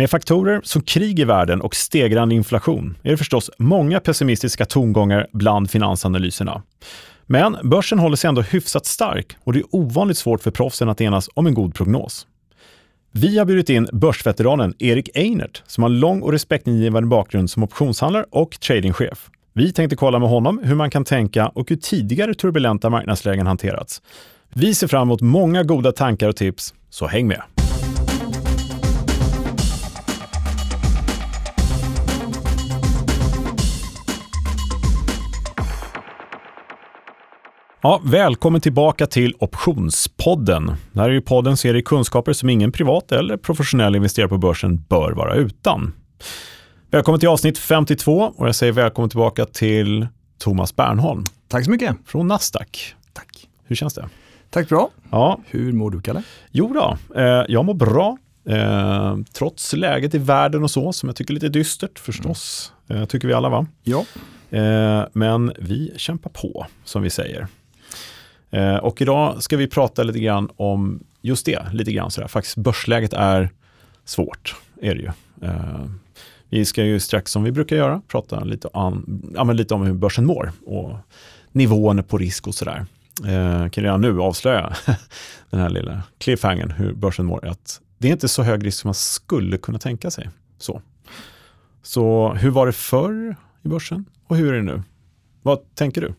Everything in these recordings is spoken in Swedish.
Med faktorer som krig i världen och stegrande inflation är det förstås många pessimistiska tongångar bland finansanalyserna. Men börsen håller sig ändå hyfsat stark och det är ovanligt svårt för proffsen att enas om en god prognos. Vi har bjudit in börsveteranen Erik Einert som har lång och respektingivande bakgrund som optionshandlare och tradingchef. Vi tänkte kolla med honom hur man kan tänka och hur tidigare turbulenta marknadslägen hanterats. Vi ser fram emot många goda tankar och tips, så häng med! Ja, välkommen tillbaka till Optionspodden. Det här är ju podden serie kunskaper som ingen privat eller professionell investerare på börsen bör vara utan. Välkommen till avsnitt 52 och jag säger välkommen tillbaka till Thomas Bernholm. Tack så mycket. Från Nasdaq. Tack. Hur känns det? Tack bra. Ja. Hur mår du, Kalle? Jo då, eh, jag mår bra. Eh, trots läget i världen och så, som jag tycker är lite dystert förstås. Mm. Eh, tycker vi alla va? Ja. Eh, men vi kämpar på, som vi säger. Eh, och idag ska vi prata lite grann om just det, lite grann sådär. Faktiskt börsläget är svårt, är det ju. Eh, vi ska ju strax som vi brukar göra prata lite om, ja, lite om hur börsen mår och nivån på risk och sådär. Eh, kan redan nu avslöja den här lilla cliffhangern hur börsen mår. Att det är inte så hög risk som man skulle kunna tänka sig. Så, så hur var det förr i börsen och hur är det nu? Vad tänker du?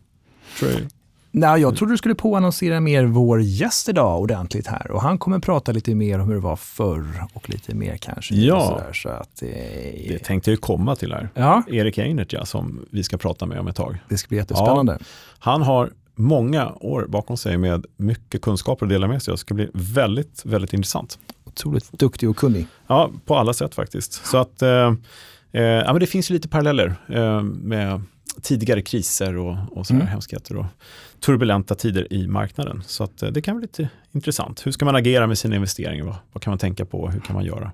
Tror du Nej, jag trodde du skulle påannonsera mer vår gäst idag ordentligt här och han kommer prata lite mer om hur det var förr och lite mer kanske. Ja, sådär, så att, eh, det tänkte jag komma till här. Ja. Erik Einert ja, som vi ska prata med om ett tag. Det ska bli jättespännande. Ja, han har många år bakom sig med mycket kunskaper att dela med sig av. Det ska bli väldigt, väldigt intressant. Otroligt duktig och kunnig. Ja, på alla sätt faktiskt. Så att, eh, eh, ja, men det finns lite paralleller eh, med tidigare kriser och, och sådana mm. hemskheter och turbulenta tider i marknaden. Så att, eh, det kan vara lite intressant. Hur ska man agera med sina investeringar? Vad, vad kan man tänka på? Hur kan man göra?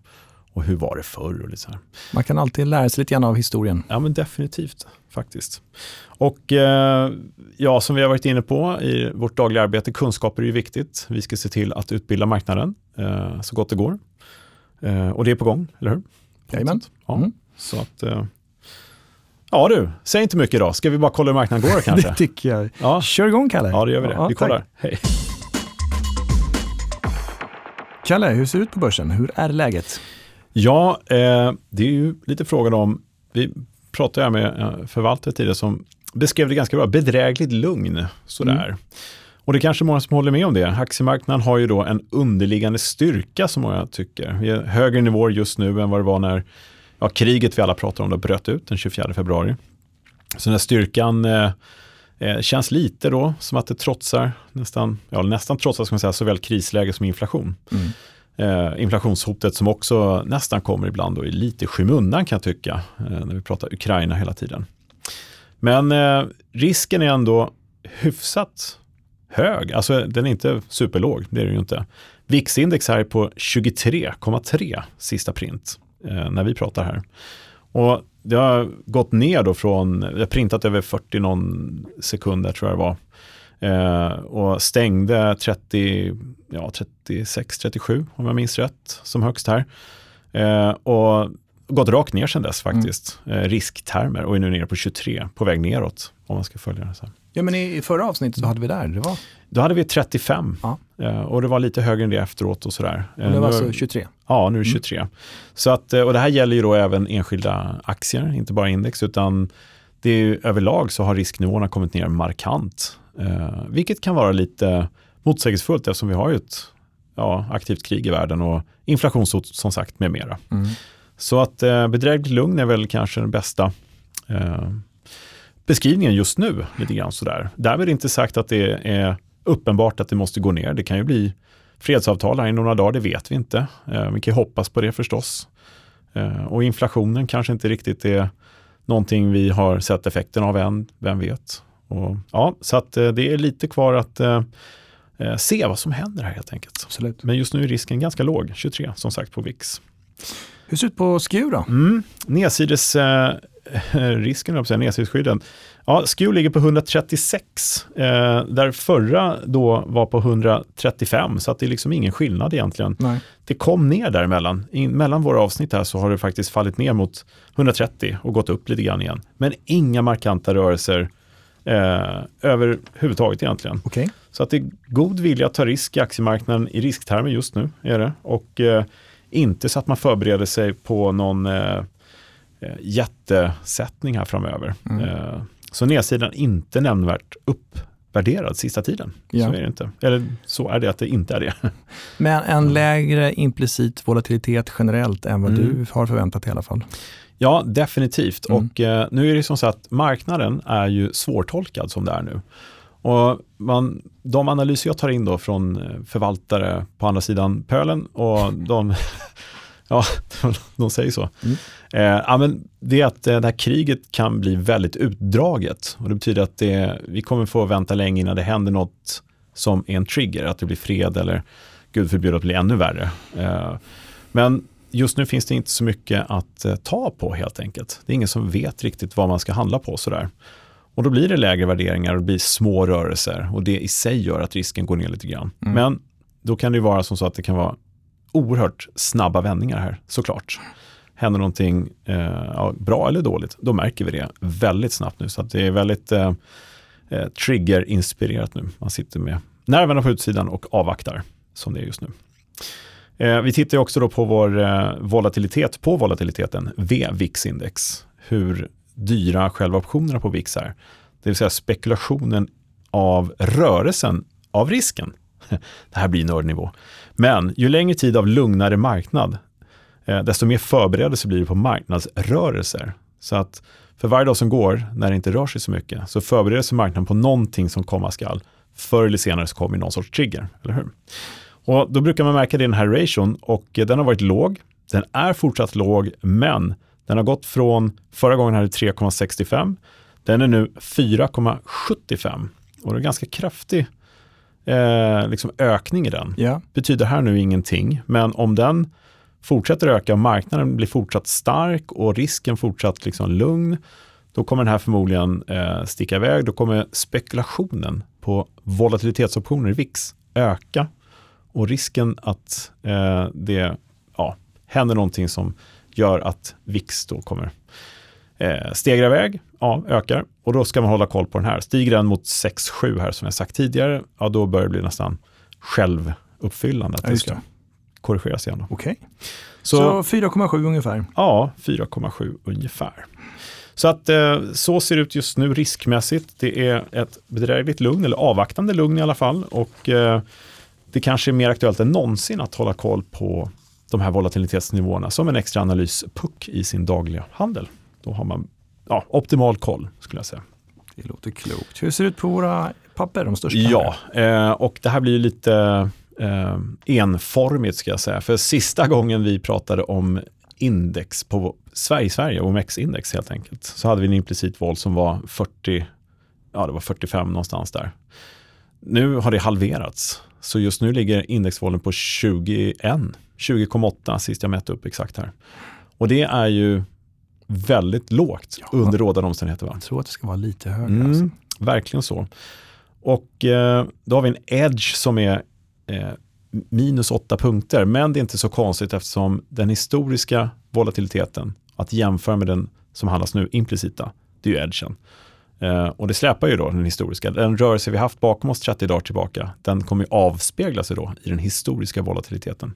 Och hur var det förr? Och lite så här. Man kan alltid lära sig lite grann av historien. Ja, men definitivt faktiskt. Och eh, ja, som vi har varit inne på i vårt dagliga arbete, kunskaper är ju viktigt. Vi ska se till att utbilda marknaden eh, så gott det går. Eh, och det är på gång, eller hur? Jajamän. Ja, mm. Så att Ja du, säg inte mycket idag. Ska vi bara kolla hur marknaden går kanske? det tycker jag. Ja. Kör igång Kalle. Ja, det gör vi det. Ja, vi kollar. Tack. Hej. Kalle, hur ser det ut på börsen? Hur är läget? Ja, eh, det är ju lite frågan om, vi pratade här med eh, förvaltare tidigare som beskrev det ganska bra, bedrägligt lugn sådär. Mm. Och det är kanske många som håller med om det. Aktiemarknaden har ju då en underliggande styrka som många tycker. Vi är högre nivåer just nu än vad det var när ja, kriget vi alla pratar om det bröt ut den 24 februari. Så den här styrkan eh, eh, känns lite då som att det trotsar nästan, ja, nästan trotsar ska man säga, såväl krisläge som inflation. Mm. Eh, inflationshotet som också nästan kommer ibland då i lite skymundan kan jag tycka eh, när vi pratar Ukraina hela tiden. Men eh, risken är ändå hyfsat hög, alltså den är inte superlåg, det är den ju inte. VIX-index här är på 23,3 sista print eh, när vi pratar här. Och det har gått ner då från, jag printat över 40 någon sekunder tror jag det var. Eh, och stängde 30, ja 36, 37 om jag minns rätt som högst här. Eh, och gått rakt ner sedan dess faktiskt, mm. eh, risktermer och är nu nere på 23, på väg neråt om man ska följa det. Så. Ja men i förra avsnittet så hade vi där, det var? Då hade vi 35 ja. Eh, och det var lite högre än det efteråt och sådär. Och det var alltså 23? Ja, nu är det 23. Mm. Så att, eh, och det här gäller ju då även enskilda aktier, inte bara index, utan det är överlag så har risknivåerna kommit ner markant. Eh, vilket kan vara lite motsägelsefullt eftersom vi har ju ett ja, aktivt krig i världen och inflationshot som sagt med mera. Mm. Så att eh, bedrägligt lugn är väl kanske den bästa eh, beskrivningen just nu. lite grann sådär. Därmed inte sagt att det är uppenbart att det måste gå ner. Det kan ju bli fredsavtal här i några dagar, det vet vi inte. Eh, vi kan hoppas på det förstås. Eh, och inflationen kanske inte riktigt är någonting vi har sett effekten av än, vem vet. Och, ja, så att eh, det är lite kvar att se vad som händer här helt enkelt. Absolut. Men just nu är risken ganska låg, 23 som sagt på VIX. Hur ser det ut på SKU då? Mm, nedsides risken, jag säga, nedsidesskydden. Ja, SKEW ligger på 136, eh, där förra då var på 135, så att det är liksom ingen skillnad egentligen. Nej. Det kom ner däremellan. In, mellan våra avsnitt här så har det faktiskt fallit ner mot 130 och gått upp lite grann igen. Men inga markanta rörelser eh, överhuvudtaget egentligen. Okej. Så att det är god vilja att ta risk i aktiemarknaden i risktermer just nu. är det. Och eh, inte så att man förbereder sig på någon eh, jättesättning här framöver. Mm. Eh, så nedsidan inte nämnvärt uppvärderad sista tiden. Ja. Så är det inte. Eller så är det att det inte är det. Men en lägre implicit volatilitet generellt än vad Mm. du har förväntat i alla fall. Ja, definitivt. Mm. Och eh, nu är det som så att marknaden är ju svårtolkad som det är nu. Och man, de analyser jag tar in då från eh, förvaltare på andra sidan pölen och de, ja, de säger så. Mm. Eh, ja, men det är att eh, det här kriget kan bli väldigt utdraget och det betyder att det, vi kommer få vänta länge innan det händer något som är en trigger, att det blir fred eller gud förbjude att det blir ännu värre. Eh, men just nu finns det inte så mycket att eh, ta på helt enkelt. Det är ingen som vet riktigt vad man ska handla på sådär. Och då blir det lägre värderingar och det blir små rörelser och det i sig gör att risken går ner lite grann. Mm. Men då kan det vara som så att det kan vara oerhört snabba vändningar här såklart. Händer någonting eh, bra eller dåligt, då märker vi det väldigt snabbt nu. Så att det är väldigt eh, eh, trigger-inspirerat nu. Man sitter med nerverna på utsidan och avvaktar som det är just nu. Eh, vi tittar också då på vår eh, volatilitet på volatiliteten, V-VIX-index. Hur dyra själva optionerna på VIX är. Det vill säga spekulationen av rörelsen av risken. Det här blir nördnivå. Men ju längre tid av lugnare marknad, desto mer förberedelse blir det på marknadsrörelser. Så att för varje dag som går, när det inte rör sig så mycket, så förbereder sig marknaden på någonting som komma skall. Förr eller senare så kommer någon sorts trigger, eller hur? Och då brukar man märka det i den här ration och eh, den har varit låg. Den är fortsatt låg, men den har gått från, förra gången hade 3,65, den är nu 4,75 och det är en ganska kraftig eh, liksom ökning i den. Ja. Betyder här nu ingenting, men om den fortsätter öka och marknaden blir fortsatt stark och risken fortsatt liksom lugn, då kommer den här förmodligen eh, sticka iväg. Då kommer spekulationen på volatilitetsoptioner i VIX öka och risken att eh, det ja, händer någonting som gör att VIX då kommer eh, stegra iväg, ja, ökar. Och då ska man hålla koll på den här. Stiger den mot 6-7 här som jag sagt tidigare, ja då börjar det bli nästan självuppfyllande att Ja, det ska. Korrigeras igen. Okej. Så, Så 4,7 ungefär. ja, 4,7 ungefär. Så att eh, så ser det ut just nu riskmässigt. Det är ett bedrägligt lugn, eller avvaktande lugn i alla fall. Och eh, det kanske är mer aktuellt än någonsin att hålla koll på de här volatilitetsnivåerna som en extra analyspuck i sin dagliga handel. Då har man ja, optimal koll skulle jag säga. Det låter klokt. Hur ser det ut på våra papper, de största? Ja, eh, och det här blir ju lite eh, enformigt ska jag säga. För sista gången vi pratade om index på Sverige, Sverige, OMX-index helt enkelt, så hade vi en implicit vol som var 40, ja det var 45 någonstans där. Nu har det halverats, så just nu ligger indexvolen på 21, 20,8 sist jag mätte upp exakt här. Och det är ju väldigt lågt Ja. under rådande omständigheter. Va? Jag tror att det ska vara lite högre. Mm, Alltså. verkligen så. Och eh, då har vi en edge som är eh, minus åtta punkter, men det är inte så konstigt eftersom den historiska volatiliteten, att jämföra med den som handlas nu, implicita, det är ju edgen. Eh, och det släpar ju då den historiska. Den rörelse vi haft bakom oss 30 dagar tillbaka, den kommer ju avspegla sig då i den historiska volatiliteten.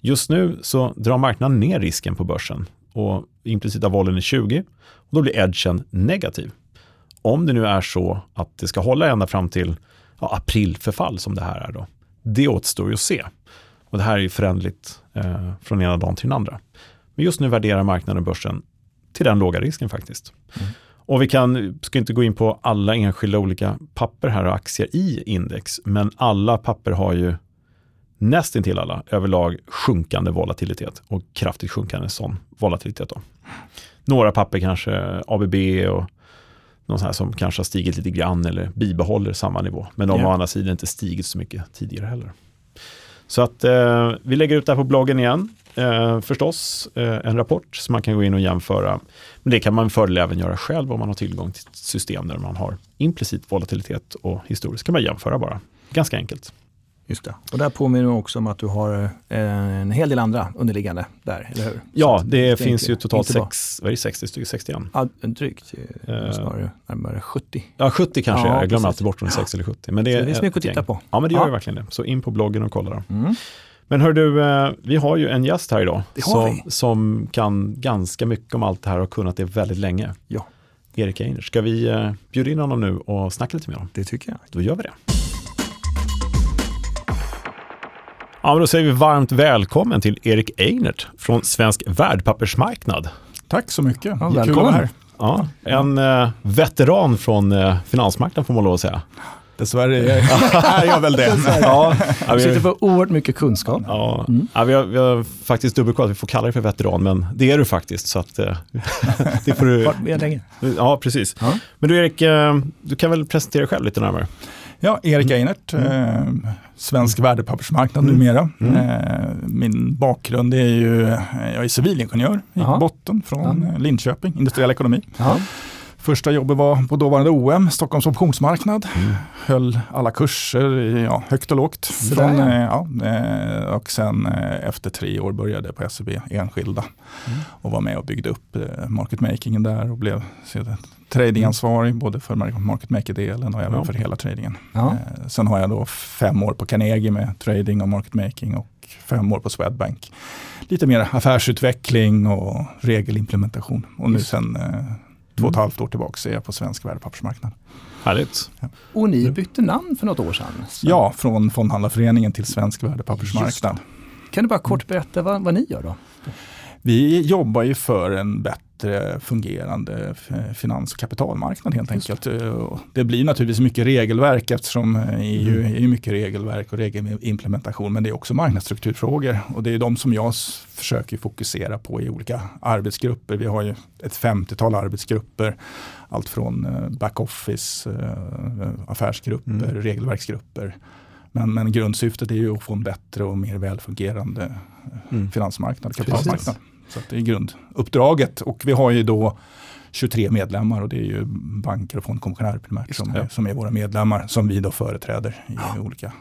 Just nu så drar marknaden ner risken på börsen och implicita volen är 20 och då blir edgen negativ. Om det nu är så att det ska hålla ända fram till ja, aprilförfall som det här är då. Det återstår ju att se. Och det här är ju förändligt eh, från ena dagen till den andra. Men just nu värderar marknaden börsen till den låga risken faktiskt. Mm. Och vi kan, ska inte gå in på alla enskilda olika papper här och aktier i index, men alla papper har ju nästintill alla överlag sjunkande volatilitet och kraftigt sjunkande sån volatilitet. Då. Några papper kanske ABB och någon här som kanske har stigit lite grann eller bibehåller samma nivå. Men de Ja. har å andra sidan inte stigit så mycket tidigare heller. Så att eh, vi lägger ut det här på bloggen igen. eh, förstås eh, en rapport som man kan gå in och jämföra. Men det kan man fördel även göra själv om man har tillgång till ett system där man har implicit volatilitet och historiskt kan man jämföra bara. Ganska enkelt. Just det. Och där påminner du också om att du har eh, en hel del andra underliggande där, eller hur? Ja, Så det, det finns ju totalt sex, vad är det, 60 stycken, 61? Ja, drygt. Eh. Snarare närmare 70. Ja, 70 kanske Ja, är, jag glömmer alltid bort om det är 60 eller 70. Men det, Så det finns mycket att titta på. Ja, men det gör Ja. verkligen det. Så in på bloggen och kolla då. Mm. Men hör du, vi har ju en gäst här idag som, som kan ganska mycket om allt det här och har kunnat det väldigt länge. Ja. Erik Einer. Ska vi bjuda in honom nu och snacka lite med honom? Det tycker jag. Då gör vi det. Ja, men då säger vi varmt välkommen till Erik Einert från Svensk värdepappersmarknad. Tack så mycket. Ja, Kul att välkommen. här. Ja, en eh, veteran från eh, finansmarknaden får man lov att säga. Dessvärre är är jag väl det. Ja, ja, Du vi, sitter på oerhört mycket kunskap. ja, Mm. ja, vi, har, vi har faktiskt dubbelkollat, vi får kalla dig för veteran, men det är du faktiskt. Så att, eh, det får du, Varit med länge. ja, precis. Ja. Men du Erik, eh, du kan väl presentera dig själv lite närmare? Ja, Erik Einert, eh, svensk värdepappersmarknad numera. Mm. Eh, min bakgrund är ju, eh, jag är civilingenjör i Jaha. botten från Ja. Linköping, industriell ekonomi. Ja. Första jobbet var på dåvarande OM, Stockholms optionsmarknad. Höll alla kurser, ja, högt och lågt. Från, där, eh, ja, eh, och sen efter tre år började på SEB enskilda Mm. och var med och byggde upp market makingen där och blev tradingansvarig både för mar- market maker-delen och även Ja. för hela tradingen. Ja. Eh, Sen har jag då fem år på Carnegie med trading och market making och fem år på Swedbank. Lite mer affärsutveckling och regelimplementation. Och nu sen eh, två och ett halvt år tillbaka är jag på svensk värdepappersmarknad. Härligt. Och ni bytte namn för något år sedan. Så Ja, från Fondhandlarföreningen till svensk värdepappersmarknad. Kan du bara kort berätta vad, vad ni gör då? Vi jobbar ju för en bättre fungerande f- finans och kapitalmarknad helt enkelt. Eh, Det blir naturligtvis mycket regelverk eftersom eh, EU är mycket regelverk och regelimplementation men det är också marknadsstrukturfrågor och det är de som jag försöker fokusera på i olika arbetsgrupper. Vi har ju ett 50-tal arbetsgrupper, allt från eh, backoffice, affärsgrupper, Mm. regelverksgrupper. Men, men grundsyftet är ju att få en bättre och mer välfungerande Mm. finansmarknad, kapitalmarknad. Så att det är grunduppdraget och vi har ju då 23 medlemmar och det är ju banker och fondkommissionärer primärt som, är, som är våra medlemmar som vi då företräder i olika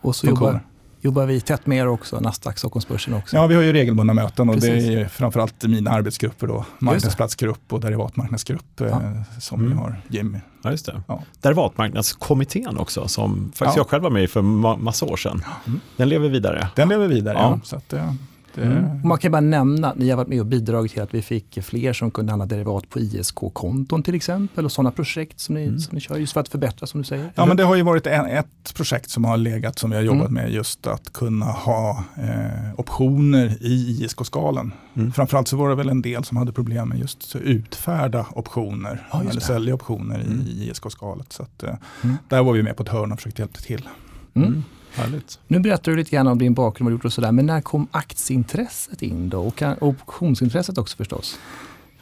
Och så funktioner. jobbar, jobbar vi tätt med er också, Nasdaq Stockholmsbörsen också. Ja, vi har ju regelbundna möten och Precis. det är ju framförallt mina arbetsgrupper då, marknadsplatsgrupp och derivatmarknadsgrupp eh, Ja. som Mm. vi har Jimmy. Ja, just det. Ja. Derivatmarknadskommittén också, som faktiskt Ja. jag själv var med i för ma- massa år sedan. Mm. Den lever vidare. Den lever vidare. Ja. Ja. Så att det, Mm. Och Man kan bara nämna att ni har varit med och bidragit till att vi fick fler som kunde handla derivat på ISK-konton till exempel och sådana projekt som ni, Mm. som ni kör just för att förbättra som du säger. Ja, men det har ju varit en, ett projekt som har legat som vi har jobbat Mm. med just att kunna ha eh, optioner i ISK-skalan. Mm. Framförallt så var det väl en del som hade problem med just att utfärda optioner Ja, eller sälja optioner Mm. i ISK-skalet. Så att, eh, Mm. där var vi med på ett hörn och försökte hjälpa till. Mm. Härligt. Nu berättar du lite grann om din bakgrund du gjort och sådär, men när kom aktieintresset in då? Och optionsintresset också förstås?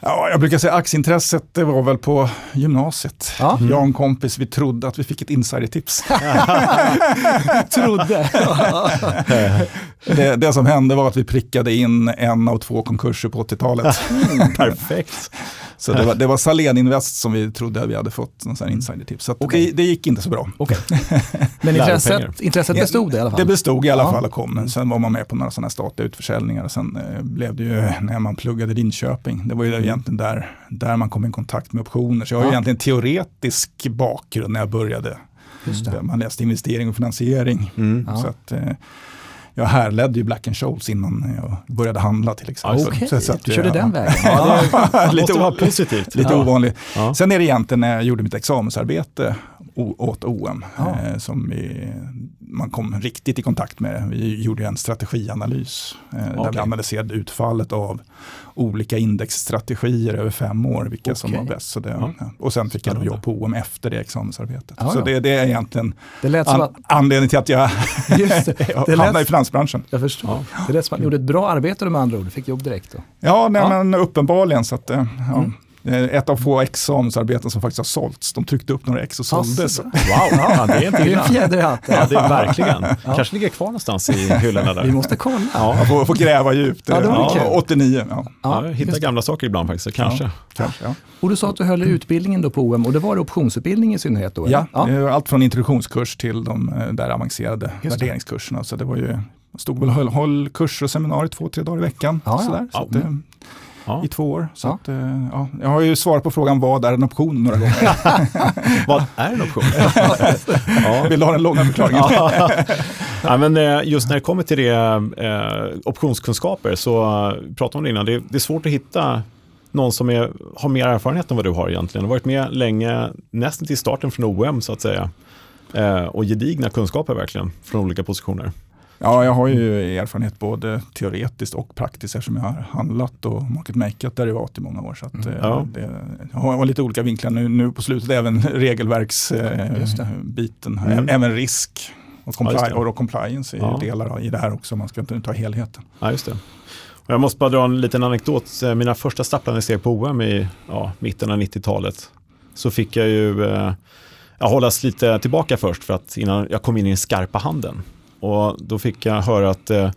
Ja, jag brukar säga aktieintresset, det var väl på gymnasiet. Ja. Mm. Jag och en kompis, vi trodde att vi fick ett insidertips. Trodde. det, det som hände var att vi prickade in en av två konkurser på 80-talet. Perfekt. Så det var, det var Salén Invest som vi trodde att vi hade fått någon insidertips. Så att Okej. det, det gick inte så bra. Okej. Men intresset, intresset bestod i alla fall? Det bestod i alla Ja. fall och kom. Sen var man med på några sådana här statliga utförsäljningar. Sen eh, blev det ju när man pluggade Linköping. Det var ju egentligen där, där man kom i kontakt med optioner. Så jag har ju Ja. egentligen teoretisk bakgrund när jag började. Just det. Man läste investering och finansiering. Mm. Så att, eh, jag härledde ju Black Scholes innan jag började handla till exempel. Okej, Så- så att, du körde ja. den vägen. Ja, det Lite vara positivt. Lite ja. ovanligt. Ja. Sen är det egentligen när jag gjorde mitt examensarbete åt OM Ja. eh, som vi, man kom riktigt i kontakt med. Vi gjorde en strategianalys eh, där vi analyserade utfallet av olika indexstrategier över fem år, vilka som Okej. var bäst. Så det, Ja. ja. Och sen fick jag Spännande. jobb på OM efter det examensarbetet. Ja, så det, det är egentligen Det som an, att, anledningen till att jag just det, det hamnade i lät, finansbranschen. jag förstår. Det lät som att ni gjorde ett bra arbete med andra ord, du fick jobb direkt då. Ja, nej, men uppenbarligen. Så att, eh, Mm. Eh, Ett av få examensarbeten som faktiskt har sålts. De tryckte upp några ex och sålde. Så. Wow, ja, det är inte Det är en illa. fjäder i hatten. Ja, det är verkligen. Kanske ligger kvar någonstans i hyllorna där. Vi måste kolla. Ja, Man får, får gräva djupt. Ja, det var Ja, kul. 89. Ja, ja, Ja, hitta just- gamla saker ibland faktiskt, så kanske. Ja. kanske, ja. Och du sa att du höll utbildningen då på OM och det var det optionsutbildning i synnerhet då? Ja, det allt från introduktionskurs till de eh, där avancerade Just det. värderingskurserna. Så det var ju, stod väl höll, höll kurser och seminarier två, tre dagar i veckan. Ja, ja. Sådär, så Ja. att, eh, Ja. I två år. Så Ja. att, eh, ja, jag har ju svarat på frågan vad är en option några gånger. Vad är en option? ja. Vill du ha den långa förklaringen? Ja. men eh, just när det kommer till det, eh, optionskunskaper så pratade om det innan, det, det är svårt att hitta någon som är, har mer erfarenhet än vad du har egentligen. Du har varit med länge, nästan till starten från OM så att säga. Eh, och gedigna kunskaper verkligen från olika positioner. Ja, jag har ju erfarenhet både teoretiskt och praktiskt eftersom jag har handlat och market makeat derivat i många år. Så att, eh, Mm. Ja. det, jag har lite olika vinklar nu, nu på slutet, även regelverksbiten, Mm. även risk. Och, compli- och compliance är Ja. delar i det här också, man ska inte ta helheten. Ja, just det. Och jag måste bara dra en liten anekdot. Eh, Mina första stapplande steg på OM i ja, mitten av 90-talet så fick jag ju eh, jag hållas lite tillbaka först för att innan jag kom in i den skarpa handen. Och då fick jag höra att eh,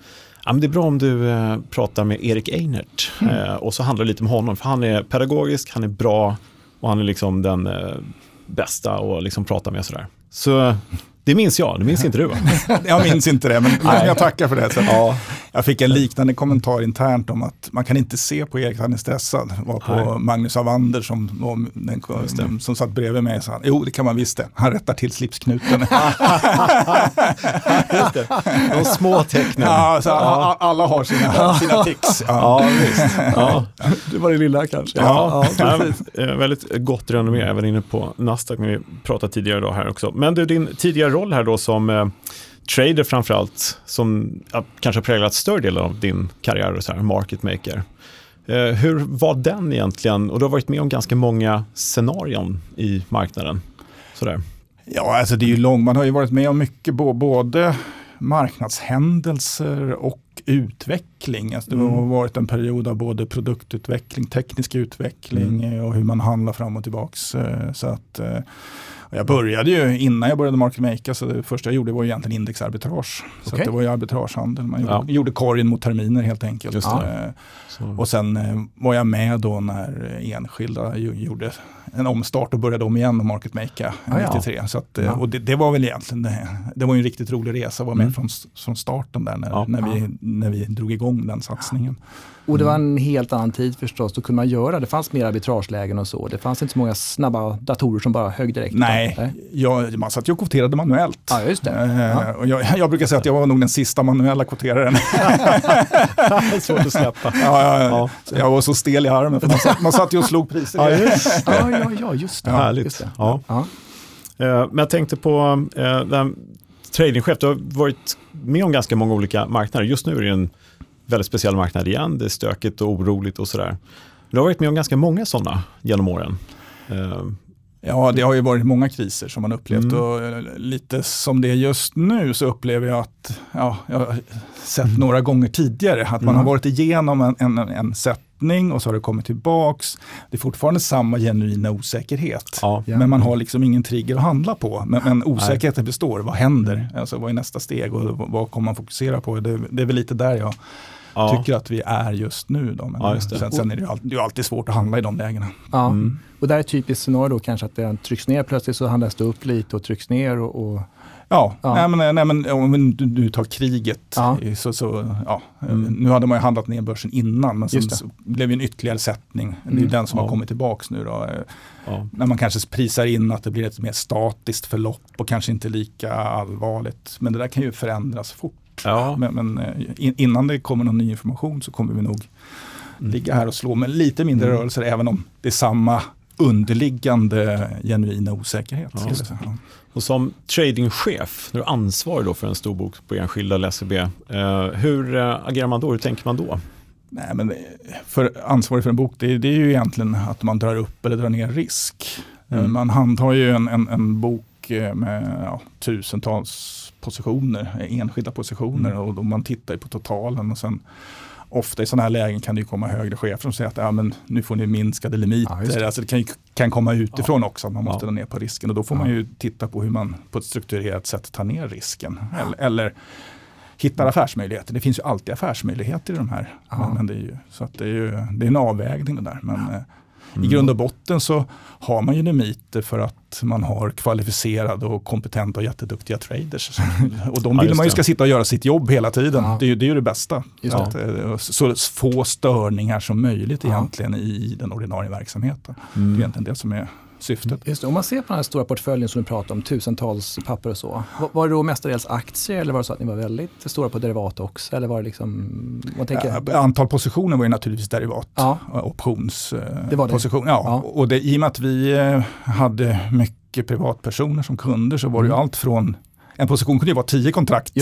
ja, men det är bra om du eh, pratar med Erik Einert. Eh, och så handlar det lite om honom, för han är pedagogisk, han är bra och han är liksom den eh, bästa att liksom prata med sådär. Så det minns jag, det minns inte du va? Jag minns inte det, men Nej. jag tackar för det. Så Ja, Jag fick en liknande kommentar internt om att man kan inte se på Erik att han är stressad. Var på Nej. Magnus Avander som, den, som satt bredvid mig och sa, jo det kan man visst det. Han rättar till slipsknuten. De små tecknen. ja, så a- alla har sina, sina tics. Ja. Ja, visst. Ja. Det var det lilla kanske. Ja, ja, ja, väldigt gott renommé, även inne på Nasdaq när vi pratade tidigare idag här också. Men du, din tidigare roll här då som eh, trader framförallt, som kanske har präglat större delen av din karriär, och så här, market maker. Eh, hur var den egentligen? Och du har varit med om ganska många scenarion i marknaden. Sådär. ja, alltså det är ju lång, man har ju varit med om mycket, både marknadshändelser och utveckling. Alltså det har Mm. varit en period av både produktutveckling, teknisk utveckling Mm. och hur man handlar fram och tillbaks. eh, Så att, och jag började ju, innan jag började market maker, så det första jag gjorde var ju egentligen indexarbitrage. Så att det var ju arbitragehandel, man gjorde, Ja. gjorde korgen mot terminer helt enkelt. Just det. Eh. Och sen eh, var jag med då när enskilda ju, gjorde en omstart och började om igen och market makea Ah, ja. 93. Så att, eh, Ja. Och det, det var väl egentligen, det, det var ju en riktigt rolig resa att vara med Mm. från, från starten där när, Ja. när, vi, när vi drog igång den satsningen. Och det var en helt annan tid förstås, då kunde man göra, det fanns mer arbitragelägen och så. Det fanns inte så många snabba datorer som bara högg direkt. Nej, jag, man satt ju och kvoterade manuellt. Ja, just det. Eh, Ja. och jag, jag brukar säga att jag var nog den sista manuella kvoteraren. Svårt att släppa. ja, ja, Ja. Jag var så stel i armen för man satt, man satt ju och slog priser. Ja, just. Ja, ja, ja, just det. Härligt. Just det. Ja. Ja. Eh, Men jag tänkte på eh, tradingchef, du har varit med om ganska många olika marknader. Just nu är det en väldigt speciell marknad igen, det är stökigt och oroligt och sådär. Du har varit med om ganska många sådana genom åren. Ja, det har ju varit många kriser som man upplevt Mm. och eh, lite som det är just nu så upplever jag att, ja, jag har sett Mm. några gånger tidigare, att man Mm. har varit igenom en, en, en sättning och så har det kommit tillbaks. Det är fortfarande samma genuina osäkerhet. ja. Men man har liksom ingen trigger att handla på. Men, men osäkerheten består. Vad händer? Alltså, vad är nästa steg och vad, vad kommer man fokusera på? Det, det är väl lite där jag Ja. tycker att vi är just nu. Då. Men Ja, just det. Sen, sen är det ju alltid, det är alltid svårt att handla i de lägena. Ja. Mm. Och där är ett typiskt scenario då kanske att den trycks ner plötsligt så handlas det upp lite och trycks ner och, och Ja, Ja. Nej, men, nej, men om du, du tar kriget, Ja. så, så, ja, Mm. nu hade man ju handlat ner börsen innan, men sen så blev det en ytterligare sättning. Det är Mm. den som Ja. har kommit tillbaks nu. Då. Ja. När man kanske prisar in att det blir ett mer statiskt förlopp och kanske inte lika allvarligt. Men det där kan ju förändras fort. Ja. Men, men eh, in, innan det kommer någon ny information så kommer vi nog ligga här och slå med lite mindre Mm. rörelser, även om det är samma underliggande genuina osäkerhet. Ja. Och som tradingchef, när du är ansvarig då för en stor bok på enskilda eller SEB, eh, hur eh, agerar man då? Hur tänker man då? Nej, men det- för ansvarig för en bok, det, det är ju egentligen att man drar upp eller drar ner risk. Mm. Eh, Man handhar ju en, en, en bok eh, med ja, tusentals positioner, eh, enskilda positioner Mm. och då man tittar ju på totalen och sen ofta i sådana här lägen kan det ju komma högre chefer som säger att ja, men nu får ni minskade limiter. Ja, det. Alltså det kan, ju, kan komma utifrån också att man måste Ja. dra ner på risken och då får man ju titta på hur man på ett strukturerat sätt tar ner risken. Eller, eller hittar affärsmöjligheter. Det finns ju alltid affärsmöjligheter i de här. Ja. Men, men det är ju, så att det är ju det är en avvägning det där. Men, i grund och botten så har man ju limiter för att man har kvalificerade och kompetenta och jätteduktiga traders. Och de Ja, vill just man ju ska sitta och göra sitt jobb hela tiden. Ja. Det, är ju, det är ju det bästa. Att, eh, så få störningar som möjligt Ja. egentligen i den ordinarie verksamheten. Det är Mm. egentligen det som är syftet. Just det, om man ser på den här stora portföljen som du pratar om, tusentals papper och så. Var, det då mestadels aktier eller var det så att ni var väldigt stora på derivat också? Eller var det liksom, man tänker, Ja, Antal positioner var ju naturligtvis derivat. Ja. Optionsposition. Det var det. Position. Ja. Ja. Och det, i och med att vi eh, hade mycket privatpersoner som kunder så var det ju Mm. allt från en position kunde ju vara tio kontrakt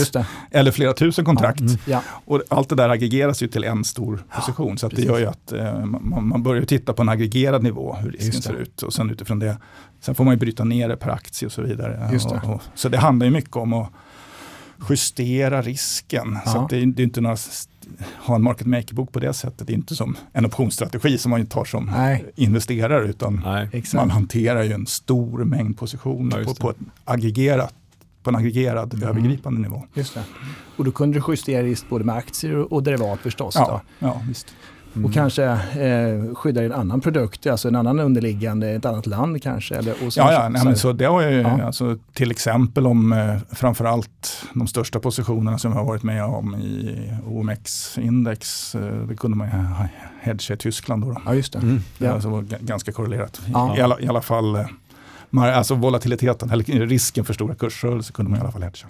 eller flera tusen kontrakt. Mm. ja, Och allt det där aggregeras ju till en stor position. Så det gör ju att eh, man, man börjar titta på en aggregerad nivå, hur risken ser ut. Och sen utifrån det, sen får man ju bryta ner det per aktie och så vidare. Det. Och, och, så det handlar ju mycket om att justera risken. Så Ja. att det, det är inte några, ha en market maker-bok på det sättet. Det är inte som en optionsstrategi som man tar som nej, investerare. Utan Nej. man hanterar ju en stor mängd positioner Ja, på, på, ett aggregerat, på en aggregerad Mm. övergripande nivå. Just det. Och då kunde du justera risk både med aktier och- derivat förstås. Ja, ja visst. Mm. Och kanske eh, skydda en annan produkt, alltså en annan underliggande, ett annat land kanske. Eller, och så, Ja, ja nej, men så det har jag ju, Ja. alltså, till exempel om eh, framförallt de största positionerna som jag har varit med om i OMX-index, eh, det kunde man ju ha- hedga i Tyskland. Då, då. Ja, just det. Mm. Det Ja. alltså ganska korrelerat. Ja. I, alla, I alla fall eh, alltså volatiliteten, eller risken för stora kursrörelser kunde man i alla fall hedga.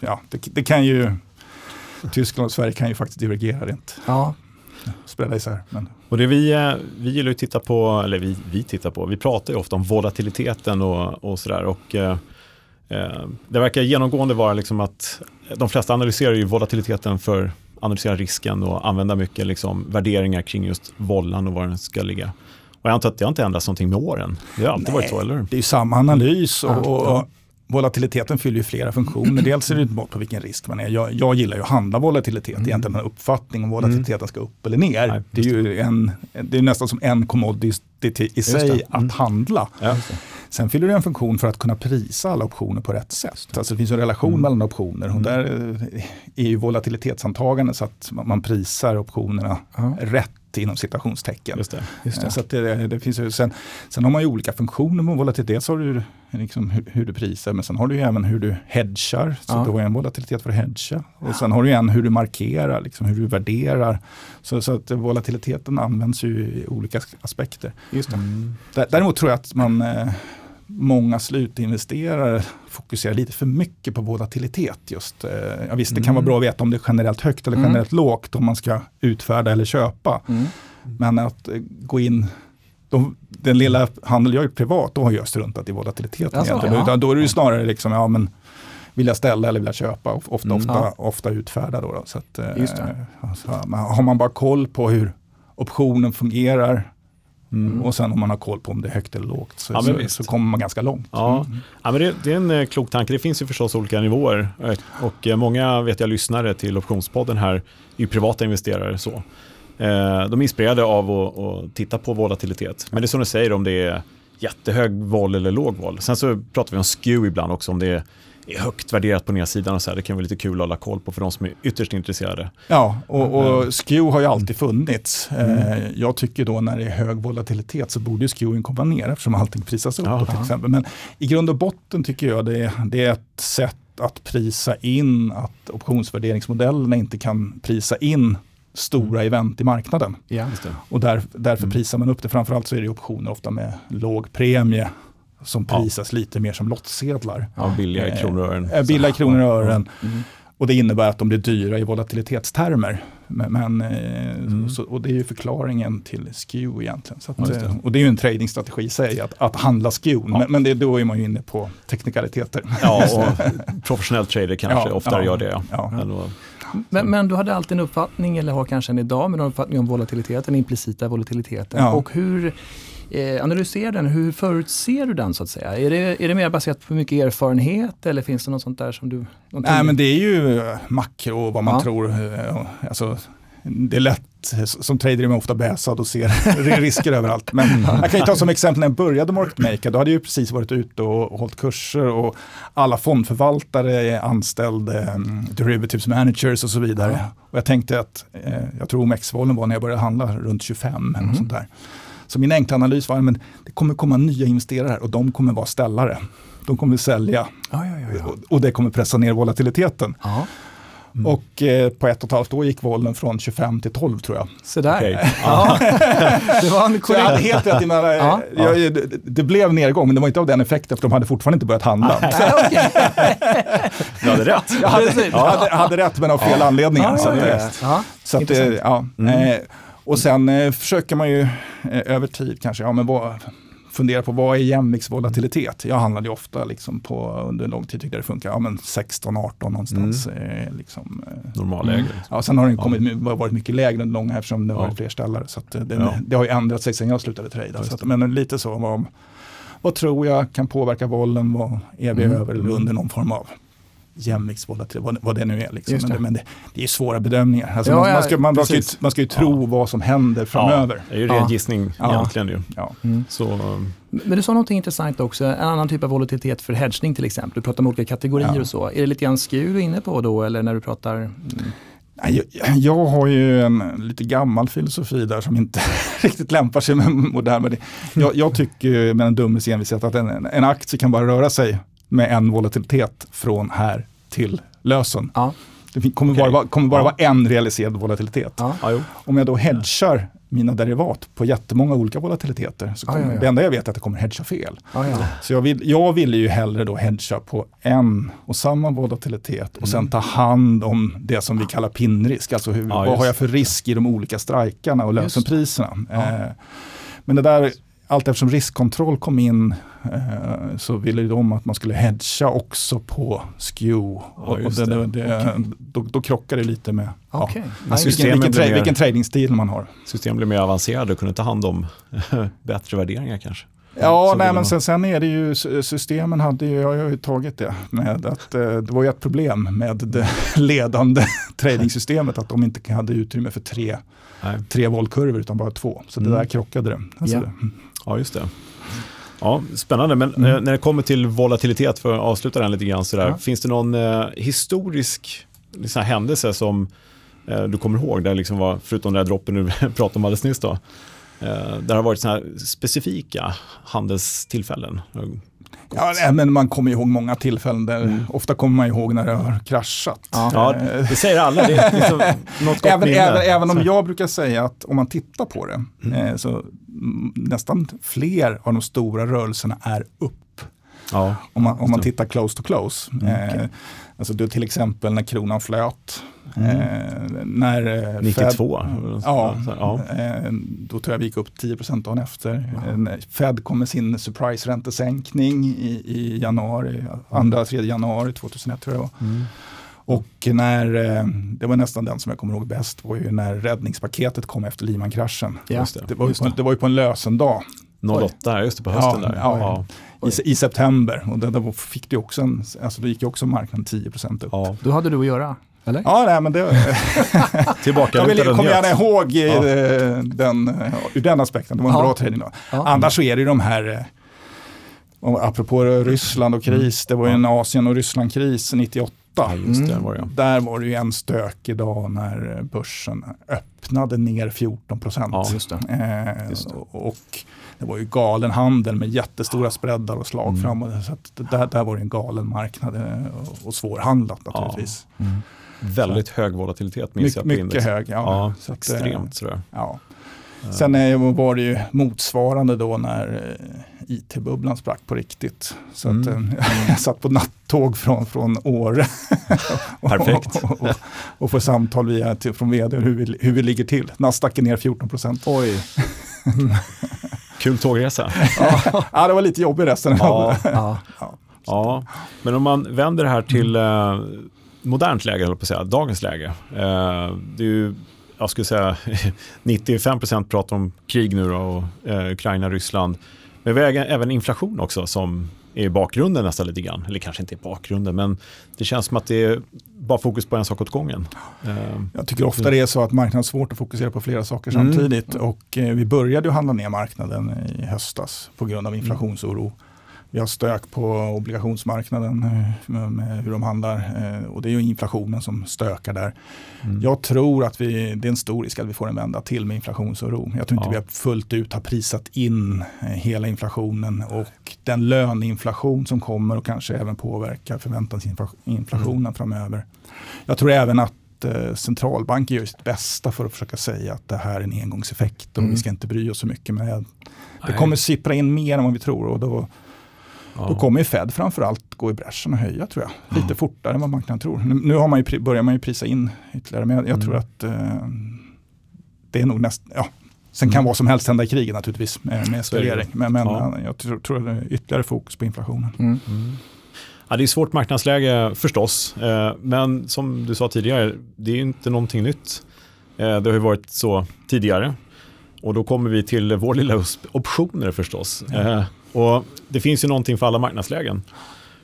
Det, ja, det, det kan ju, Tyskland och Sverige kan ju faktiskt divergera rent, Ja, spreada isär. Men, Och det vi, eh, vi gillar att titta på, eller vi, vi tittar på, vi pratar ju ofta om volatiliteten och, och sådär. Och, eh, eh, det verkar genomgående vara liksom att de flesta analyserar ju volatiliteten för att analysera risken och använda mycket liksom värderingar kring just vollan och var den ska ligga. Och jag antar att det har inte ändrats någonting med åren. Det har alltid Nej. varit så, eller? Det är ju samma analys och, Ja, och, ja. volatiliteten fyller ju flera funktioner. Dels är det ett mått på vilken risk man är. Jag, jag gillar ju att handla volatilitet, Mm. egentligen en uppfattning om volatiliteten ska upp eller ner. Nej, det är ju en, det är nästan som en commodity i sig att handla. Ja. Sen fyller det en funktion för att kunna prisa alla optioner på rätt sätt. Alltså det finns en relation Mm. mellan optioner och där eh, är ju volatilitetsantagande så att man man prisar optionerna Ja. rätt inom citationstecken. Just det. just det. Så att det, det finns ju, sen, sen har man ju olika funktioner med volatilitet. Dels har du liksom hur, hur du prisar, men sen har du ju även hur du hedgar. Så Ja. du har en volatilitet för att hedga. Och sen har du en hur du markerar, liksom hur du värderar. Så, så att volatiliteten används ju i olika aspekter. Just det. Dä- Däremot tror jag att man, eh, många slutinvesterare fokuserar lite för mycket på volatilitet. Just. Eh, ja, visst, det kan Mm. vara bra att veta om det är generellt högt eller Mm. generellt lågt om man ska utfärda eller köpa. Mm. Men att eh, gå in, de, den lilla handel jag gjort privat, då har jag struntat i volatiliteten. Alltså, egentligen. ja. Utan då är det ju snarare liksom, ja men vill jag ställa eller vill jag köpa? Of- Ofta, Mm. ofta, ofta utfärda då. då. Så att, eh, alltså, har man bara koll på hur optionen fungerar Mm. och sen om man har koll på om det är högt eller lågt så, Ja, så, så kommer man ganska långt. Ja. Mm. Ja, men det, det är en eh, klok tanke. Det finns ju förstås olika nivåer eh, och eh, många vet jag lyssnare till optionspodden här är privata investerare. Så. Eh, De är inspirerade av att, att titta på volatilitet. Men det är som du säger om det är jättehög vol eller låg vol. Sen så pratar vi om skew ibland också om det är högt värderat på nedsidan och så här. Det kan vara lite kul att hålla koll på för de som är ytterst intresserade. Ja, och, och Mm. skew har ju alltid funnits. Eh, jag tycker då när det är hög volatilitet så borde ju skewen komma ner eftersom allting prisas upp. Ja, till exempel. Men i grund och botten tycker jag det, det är ett sätt att prisa in att optionsvärderingsmodellerna inte kan prisa in stora event i marknaden. Ja. Och där, därför Mm. prisar man upp det. Framförallt så är det optioner ofta med låg premie som Ja. prisas lite mer som lottsedlar. Ja, billiga i kronor och ören. Eh, Billiga i kronor och ören. Mm. Och det innebär att de blir dyra i volatilitetstermer. Men, men, eh, Mm. så, och det är ju förklaringen till skew egentligen. Så att, Ja, det. eh, och det är ju en tradingstrategi i sig, att, att handla skew. Ja. Men, men det, då är man ju inne på teknikaliteter. Ja, och professionell trader kanske Ja, oftare ja, gör det. Ja. ja. Men Men, men du hade alltid en uppfattning, eller har kanske än idag, men en uppfattning om volatiliteten, den implicita volatiliteten. Ja. Och hur eh, analyserar den, hur förutser du den så att säga? Är det, är det mer baserat på mycket erfarenhet eller finns det något sånt där som du... Nej men det är ju eh, makro och vad man Ja. tror. eh, Alltså, det är lätt, som trader är man ofta bäsad och ser risker överallt. Men jag kan ju ta som exempel när jag började Market Maker, då hade jag ju precis varit ute och, hållit kurser och alla fondförvaltare är anställda, um, derivatives managers och så vidare. Och jag tänkte att, eh, jag tror OMX-volen var när jag började handla runt 25 eller mm. sånt där. Så min enkla analys var att det kommer komma nya investerare här och de kommer vara ställare. De kommer sälja ja, ja, ja, och, och det kommer pressa ner volatiliteten. Mm. Och eh, på ett och ett halvt år gick volen från 25 till 12 tror jag. Så där. Okay. Ja. det var en korrekt. Jag helt rätt i mina, ja. jag, det, det blev nedgång men det var inte av den effekten för de hade fortfarande inte börjat handla. du hade rätt. Jag hade, hade, hade rätt men av fel anledningar. Så, att, så att, ja. Mm. Eh, och sen eh, försöker man ju eh, över tid kanske, ja men vad, fundera på vad är jämviktsvolatilitet? Jag handlade ofta liksom på, under en lång tid tyckte det funkar, ja men 16-18 någonstans. Mm. Eh, liksom, eh, Normalläge. Mm. Ja, sen har den kommit, ja. varit mycket lägre än långa eftersom det har varit fler ställare. Så det, ja. det, har ju ändrat sig sen jag slutade trada. Så att, men lite så, vad, vad tror jag kan påverka bollen? Vad är vi mm. över eller under någon form av jämviktsvolatilitet, vad, vad det nu är. Liksom. Men, det, men det, det, är svåra bedömningar. Alltså ja, man, man, ska, man, man, ska ju, man ska ju tro ja. vad som händer framöver. Ja, det är ju ren ja. gissning egentligen. Ju. Ja. Mm. Så, men du sa någonting intressant också, en annan typ av volatilitet för hedgning till exempel. Du pratar om olika kategorier och så. Är det lite grann SKU du är inne på då eller när du pratar? Mm. Jag, jag, har ju en lite gammal filosofi där som inte riktigt lämpar sig med modern. Men jag, jag tycker med en dummes envishet att en, en aktie kan bara röra sig med en volatilitet från här till lösen. Ja. Det kommer, okay. bara, kommer bara ja. vara en realiserad volatilitet. Ja. Om jag då hedgar mina derivat på jättemånga olika volatiliteter. Så kommer. Det enda jag vet är att det kommer hedga fel. Så jag vill, jag vill ju hellre då hedga på en och samma volatilitet och mm. sen ta hand om det som vi kallar pinrisk. Alltså hur, vad har jag för risk i de olika strikarna och lösenpriserna. Eh, men det där allt eftersom riskkontroll kom in eh, så ville de att man skulle hedga också på SKEW. Ja, och det, det, det, okay. då, då krockar det lite med okay. ja, vilken, vilken, tra mer, vilken tradingstil man har. Systemen blir mer avancerade och kunde ta hand om bättre värderingar kanske. Ja, nej, men sen, sen, är det ju, systemen hade ju, jag har ju tagit det med att eh, det var ju ett problem med det ledande tradingsystemet att de inte hade utrymme för tre, tre voltkurvor utan bara två. Så det mm. där krockade det. Alltså, yeah. Ja, just det. Ja, spännande, men mm. Eh, när det kommer till volatilitet, för att avsluta den lite grann, sådär, ja. finns det någon eh, historisk liksom, händelse som eh, du kommer ihåg, där liksom var, förutom den där droppen du pratade om alldeles nyss, då, eh, där det har varit specifika handelstillfällen? Ja, men man kommer ihåg många tillfällen där, mm. ofta kommer man ihåg när det har kraschat. Ja, ja det säger alla. Det är liksom något även, även, även, om jag brukar säga att om man tittar på det, mm. eh, så nästan fler av de stora rörelserna är upp. Ja, om, man, om man tittar close to close. Mm, okay. eh, alltså till exempel när kronan flöt. Mm. Eh, när 92? Eh, Fed, ja, ja. Eh, då tror jag vi gick upp 10 dagen efter. Eh, Fed kom med sin surprise-räntesänkning i, i januari, andra, tredje januari 2001 tror jag det var. Mm. Och när, det var nästan den som jag kommer ihåg bäst, var ju när räddningspaketet kom efter Lehman-kraschen. Ja, det. Det, var det. det var ju på en lösendag. 08, just det, på hösten ja, där. Ja, ja. I, I, september, och då fick det också en, alltså då gick ju också marknaden 10% upp. Ja. Då hade du att göra. Eller? Ja, nej, men det... Tillbaka jag vill, kommer gärna ihåg ja. den, ur den aspekten, det var en ja. bra trading då. Ja. Annars så är det ju de här, apropå Ryssland och kris, det var ju en Asien och Ryssland-kris 98 Ja, just det, var det. Där var det ju en stökig dag när börsen öppnade ner 14 procent. Ja, just det. Eh, just det. Och det var ju galen handel med jättestora spreadar och slag mm. framåt. Så där, där var det en galen marknad eh, och, och svårhandlat naturligtvis. Ja. Mm. Väldigt så. hög volatilitet minns jag på Mycket hög, ja. ja så extremt att, sådär. Ja. Sen var det ju motsvarande då när eh, IT-bubblan sprack på riktigt. Så mm. att, eh, jag satt på nattåg från, från Åre. Perfekt. och, och, och, får samtal via, till, från vd hur vi, hur vi ligger till. Nasdaq är ner 14 procent. Oj. Kul tågresa. ja, det var lite jobbig resten. Ja. ja. ja. Men om man vänder det här till mm. Modernt läge, på att säga, dagens läge. Eh, det är ju, jag skulle säga 95% pratar om krig nu då, och eh, Ukraina, Ryssland. Men vi har även inflation också som är i bakgrunden nästan lite grann. Eller kanske inte i bakgrunden, men det känns som att det är bara fokus på en sak åt gången. Eh, Jag tycker ofta det är så att marknaden har svårt att fokusera på flera saker samtidigt. Och eh, vi började ju handla ner marknaden i höstas på grund av inflationsoro. Vi har stök på obligationsmarknaden eh, med, hur de handlar eh, och det är ju inflationen som stökar där. Mm. Jag tror att vi, det är en stor risk att vi får en vända till med inflationsoro. Jag tror inte Ja. vi har fullt ut har prisat in eh, hela inflationen och den löneinflation som kommer och kanske även påverkar förväntansinflationen Mm. framöver. Jag tror även att centralbanker gör sitt bästa för att försöka säga att det här är en engångseffekt och Mm. vi ska inte bry oss så mycket. Men det kommer sippra in mer än vad vi tror och då, ja. då kommer ju Fed framförallt gå i bräschen och höja tror jag. Lite fortare än vad marknaden tror. Nu, nu har man ju, börjar man ju prisa in ytterligare men jag, jag Mm. tror att eh, det är nog näst, ja. Sen kan Mm. vad som helst hända i kriget naturligtvis med, med eskalering. Men, men Ja. eh, jag tror, tror att det är ytterligare fokus på inflationen. Mm. Mm. Ja, det är svårt marknadsläge förstås, eh, men som du sa tidigare, det är ju inte någonting nytt. Eh, det har ju varit så tidigare. Och då kommer vi till vår lilla optioner förstås. Eh, och det finns ju någonting för alla marknadslägen.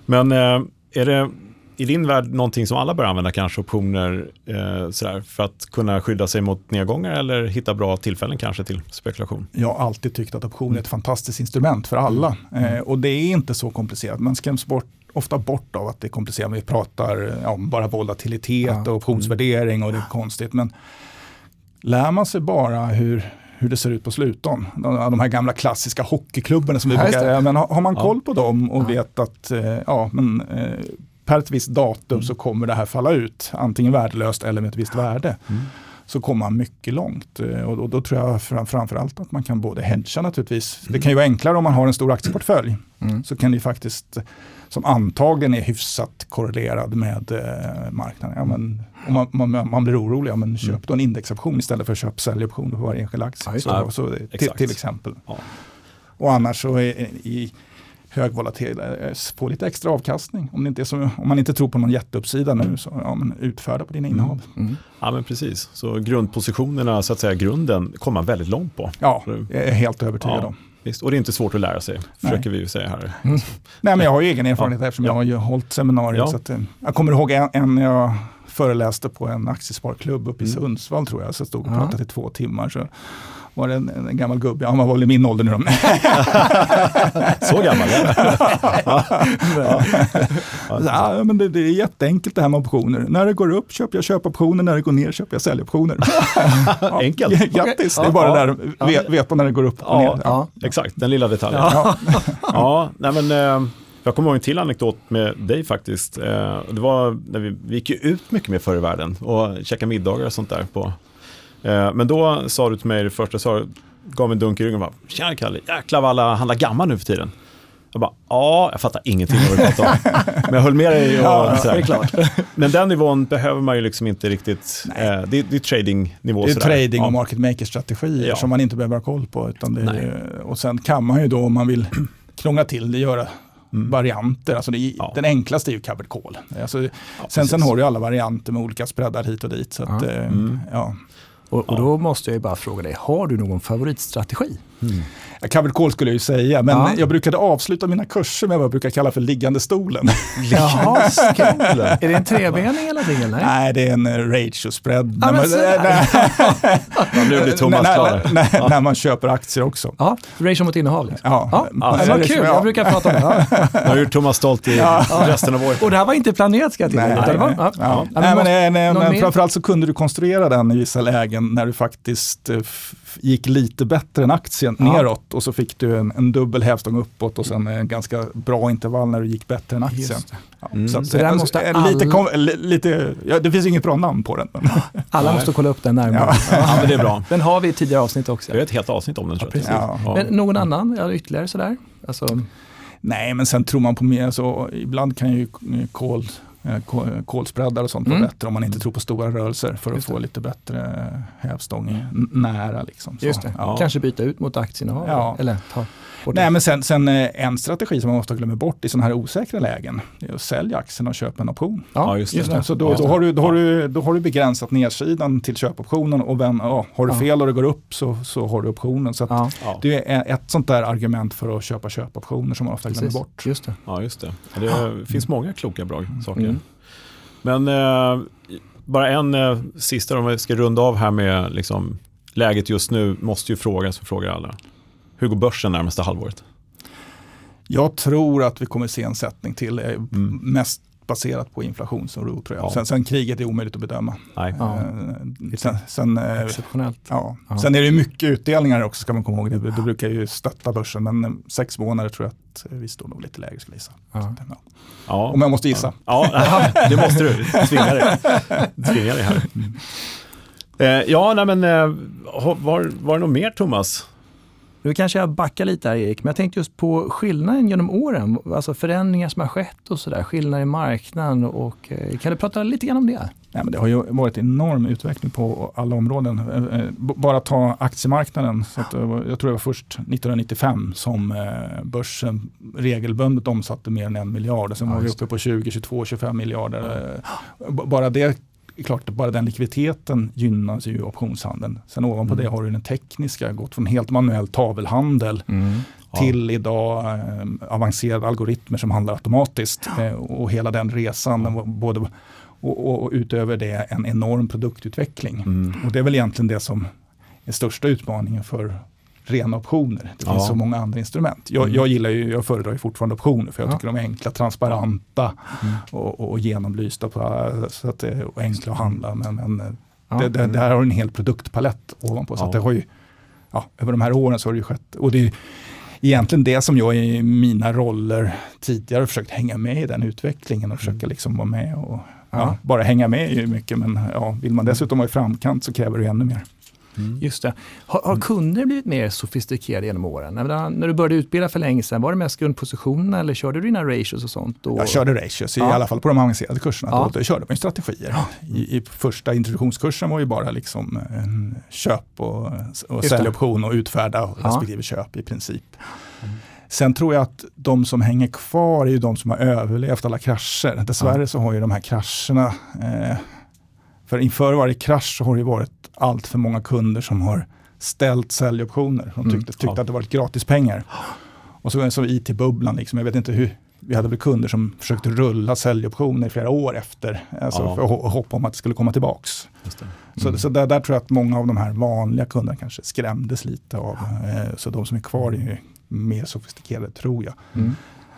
Men eh, är det i din värld någonting som alla bör använda kanske, optioner, eh, sådär, för att kunna skydda sig mot nedgångar eller hitta bra tillfällen kanske till spekulation? Jag har alltid tyckt att option är ett fantastiskt instrument för alla. Mm. Eh, och det är inte så komplicerat. Man skräms bort, ofta bort av att det är komplicerat. Vi pratar eh, ja, om bara volatilitet Ja. och optionsvärdering och det är konstigt. Men lär man sig bara hur, hur det ser ut på slutdagen. De, de här gamla klassiska hockeyklubbarna som vi Ja, brukar, men har, har man koll på dem och vet att eh, ja, men, eh, per ett visst datum Mm. så kommer det här falla ut. Antingen värdelöst eller med ett visst värde Mm. så kommer man mycket långt. Eh, Och då, då tror jag fram, framförallt att man kan både hedga naturligtvis. Det kan ju vara enklare om man har en stor aktieportfölj. Mm. Så kan det ju faktiskt, som antagligen är hyfsat korrelerad med eh, marknaden. Ja, men, om man, man, man blir orolig, ja, men köp då en indexoption istället för att köpa säljoptioner på varje enskild aktie. Ja, så, till, till exempel. Ja. Och annars så är i hög volatil, eh, få lite extra avkastning. Om, det inte är så, om man inte tror på någon jätteuppsida nu, så ja, men utfärda på dina innehav. Mm. Ja, men precis. Så grundpositionerna, så att säga, grunden kommer man väldigt långt på. Ja, jag är helt övertygad Ja. om. Visst. Och det är inte svårt att lära sig, försöker vi ju säga här. Nej, men jag har ju egen erfarenhet eftersom jag har ju hållit seminarier. Ja. Så att, eh, jag kommer ihåg en, en jag föreläste på en aktiesparklubb uppe i Mm. Sundsvall tror jag. Så stod och pratade i två timmar. Så var det en, en gammal gubbe, ja, han var väl i min ålder nu då. Så gammal, ja. Ja, men det, det är jätteenkelt det här med optioner. När det går upp köper jag köpoptioner, när det går ner köper jag säljoptioner. Ja, Enkelt. Grattis, det är bara ja. där, ve- veta när det går upp och Ja, ner. Ja. Exakt, den lilla detaljen. Ja. Ja, nej men, eh, jag kommer ihåg en till anekdot med dig faktiskt. Eh, det var när vi, vi gick ju ut mycket mer förr i världen och käkade middagar och sånt där. På. Eh, men då sa du till mig det första, sa, gav mig en dunk i ryggen och bara, tjena Kalle, jäklar vad alla handlar gammal nu för tiden. Jag bara, ja, jag fattar ingenting vad du pratar om. Men jag höll med dig. Och, Ja, sådär. det är klart. Men den nivån behöver man ju liksom inte riktigt, eh, det, det är tradingnivå. Det är trading och Ja. market maker strategier Ja. som man inte behöver ha koll på. Utan är, och sen kan man ju då om man vill krångla till det göra Mm. varianter. Alltså det är, Ja. Den enklaste är ju covered call. Alltså, Ja, sen, sen har du alla varianter med olika spreadar hit och dit. Så att, eh, Mm. ja. Och, och då måste jag ju bara fråga dig, har du någon favoritstrategi? Mm. Ja, Covered call skulle jag ju säga, men Ja. jag brukade avsluta mina kurser med vad jag brukar kalla för liggande stolen. Jaha, är det en trebening eller någonting? eller? Nej. Det är en eh, ratio spread. Ja, när, men man. Ja, nu blir Thomas när, klar. när, när, när man köper aktier också. Ja, ratio mot innehav. Liksom. Ja, Ja, Ja, det ja, var det- kul, ja. jag brukar prata om det. Ja. Jag har gjort Thomas stolt i resten av året. Och det här var inte planerat ska jag tillägga. Nej, ja. Ja. Ja, men Nej, men, framförallt så kunde du konstruera den i vissa lägen när du faktiskt eh, gick lite bättre än aktien Ja. neråt och så fick du en, en dubbel hävstång uppåt och sen en ganska bra intervall när du gick bättre än aktien. Ja, Mm. Så, att, Så där måste lite, alla- kom, li- lite, ja, det finns inget bra namn på den. Men, Alla måste kolla upp den närmare. Ja. Ja, men det är bra. Den har vi i tidigare avsnitt också. Vi har ett helt avsnitt om den tror jag. precis. Ja. Ja. Men någon annan, ytterligare sådär? Alltså, nej, men sen tror man på mer, så ibland kan ju kol ko- kolspreadar och sånt Mm. bättre om man inte tror på stora rörelser för att få lite bättre hävstång nära. Liksom. Så, just det, ja. kanske byta ut mot aktieinnehav? Ja. Eller ta. Nej, men sen, sen eh, en strategi som man ofta glömmer bort i sådana här osäkra lägen, är att sälja aktien och köpa en option. Ja, just det. Just det. Så då, då, har du, då, har du, då har du begränsat nedsidan till köpoptionen och vem, ja, har du Ja. fel och det går upp så, så har du optionen. Så att Ja, det är ett sånt där argument för att köpa köpoptioner som man ofta glömmer precis. bort. Just det. ja just det. Ja, Det finns många kloka bra saker. Mm. Men eh, bara en eh, sista om vi ska runda av här med liksom, läget just nu måste ju frågas och frågar alla. Hur går börsen närmaste halvåret? Jag tror att vi kommer se en sättning till, Mm. mest baserat på inflationsoro tror jag. Ja. Sen, sen kriget är omöjligt att bedöma. Nej. Ja. Eh, Sen, sen, eh, Exceptionellt. ja. Ja. sen är det mycket utdelningar också ska man komma ihåg. Det, det brukar ju stötta börsen men eh, sex månader tror jag att vi står nog lite lägre skulle jag gissa. Ja. Ja. Ja. Om jag måste gissa. Ja, det måste du. Tvinga dig. Tvinga dig här. Eh, ja, nej men var, var det något mer Thomas? Nu kanske jag backar lite här Erik, men jag tänkte just på skillnaden genom åren, alltså förändringar som har skett och sådär, skillnader i marknaden och eh, kan du prata lite grann om det? Nej, men det har ju varit enorm utveckling på alla områden. Eh, eh, Bara ta aktiemarknaden. Så att, jag tror det var först 1995 som börsen regelbundet omsatte mer än en miljard. Sen Ja, var vi uppe på 20, 22, 25 miljarder. Bara det är klart, att bara den likviditeten gynnas ju optionshandeln. Sen ovanpå Mm. det har du den tekniska, gått från helt manuell tavelhandel Ja. till idag eh, avancerade algoritmer som handlar automatiskt. Eh, och hela den resan, var både, och, och, och utöver det en enorm produktutveckling. Mm. Och det är väl egentligen det som är största utmaningen för rena optioner. Det Ja. finns så många andra instrument. Jag, Mm. jag gillar ju, jag föredrar ju fortfarande optioner för jag Ja. tycker de är enkla, transparenta Mm. och, och, och genomlysta på, så att det är enkla att handla. Men, men Ja. det, det, det här har en hel produktpalett ovanpå. Så Ja. det har ju, ja, över de här åren så har det ju skett. Och det är egentligen det som jag i mina roller tidigare försökt hänga med i den utvecklingen och försöka liksom vara med och ja, Ja. bara hänga med är ju mycket. Men ja, vill man dessutom vara i framkant så kräver det ännu mer. Mm. Just det. Har, har kunder blivit mer sofistikerade genom åren? Menar, när du började utbilda för länge sedan, var det mest grundpositionerna eller körde du dina ratios och sånt? Och, Jag körde ratios, i Ja. alla fall på de avancerade kurserna. Ja. Då, då körde man strategier. I, I första introduktionskursen var ju bara liksom en köp och, och säljoption och utfärda Ja. respektive köp i princip. Sen tror jag att de som hänger kvar är ju de som har överlevt alla krascher. Dessvärre så har ju de här krascherna, eh, för inför varje krasch så har det varit allt för många kunder som har ställt säljoptioner. De Mm. tyckte, tyckte Ja. att det varit gratis pengar. Och så som IT-bubblan, liksom, jag vet inte hur, vi hade väl kunder som försökte rulla säljoptioner i flera år efter, alltså Ja. för att ho- hoppa om att det skulle komma tillbaks. Det. Så, så där, där tror jag att många av de här vanliga kunderna kanske skrämdes lite av. Eh, så de som är kvar är ju mer sofistikerade tror jag. Mm.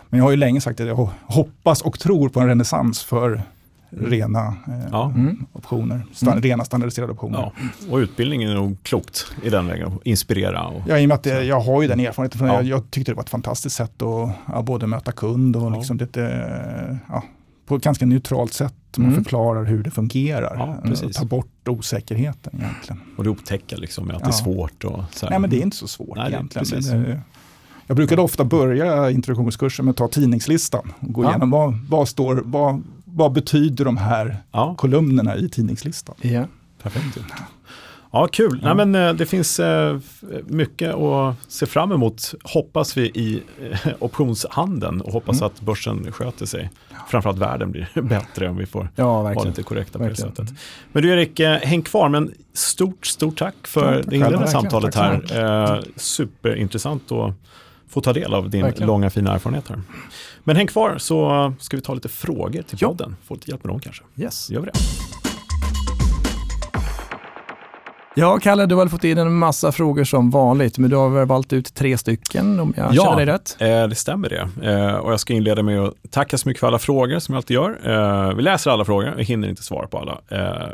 Men jag har ju länge sagt att jag ho- hoppas och tror på en renässans för rena eh, Ja. Mm. optioner, sta- Mm. rena standardiserade optioner. Ja. Och utbildning är nog klokt i den vägen, att inspirera. Och, Ja, i och med att det, jag har ju den erfarenheten. Från, Ja. jag, jag tyckte det var ett fantastiskt sätt att både möta kund och liksom det, ja, på ett ganska neutralt sätt. Man Mm. förklarar hur det fungerar. Ja, Eh. Ta bort osäkerheten egentligen. och det upptäcka liksom, att det är svårt. Och så här. Nej men det är inte så svårt Nej, egentligen. Jag brukade ofta börja introduktionskursen med att ta tidningslistan och gå Ja. igenom vad, vad, står, vad, vad betyder de här Ja, kolumnerna i tidningslistan. Ja. perfekt. Ja, kul. Ja. Nej, men, eh, det finns eh, f- mycket att se fram emot, hoppas vi, i eh, optionshandeln och hoppas Mm. att börsen sköter sig. Framförallt världen blir bättre om vi får ja, vara verkligen. lite korrekta på det sättet. Men du Erik, eh, häng kvar, men stort, stort tack för Ja, det inledande samtalet Tack här. Eh, superintressant att få ta del av din Verkligen. långa fina erfarenhet här. Men häng kvar så ska vi ta lite frågor till Ja. podden. Få lite hjälp med dem kanske. Yes. Gör vi det. Ja, Kalle, du har fått in en massa frågor som vanligt, men du har väl valt ut tre stycken om jag Ja. känner dig rätt? Eh, det stämmer det. Eh, och jag ska inleda med att tacka så mycket för alla frågor som jag alltid gör. Eh, vi läser alla frågor, vi hinner inte svara på alla.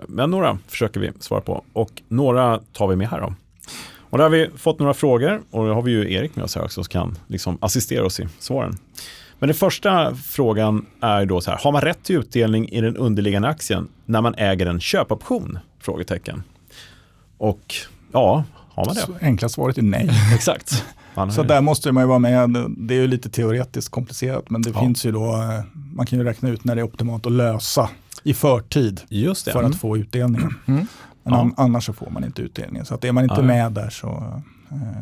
Men några försöker vi svara på och några tar vi med här då. Och där har vi fått några frågor och då har vi ju Erik med oss här också som kan liksom assistera oss i svaren. Men den första frågan är då så här, har man rätt till utdelning i den underliggande aktien när man äger en köpoption? Frågetecken. Och ja, har man det? Så enkla svaret är nej. Exakt. Så där måste man ju vara med. Det är ju lite teoretiskt komplicerat men det Ja. finns ju då, eh, man kan ju räkna ut när det är optimalt att lösa i förtid för att få utdelningen. Mm. Men Ja. an, annars så får man inte utdelningen. Så att är man inte Ja, med där så,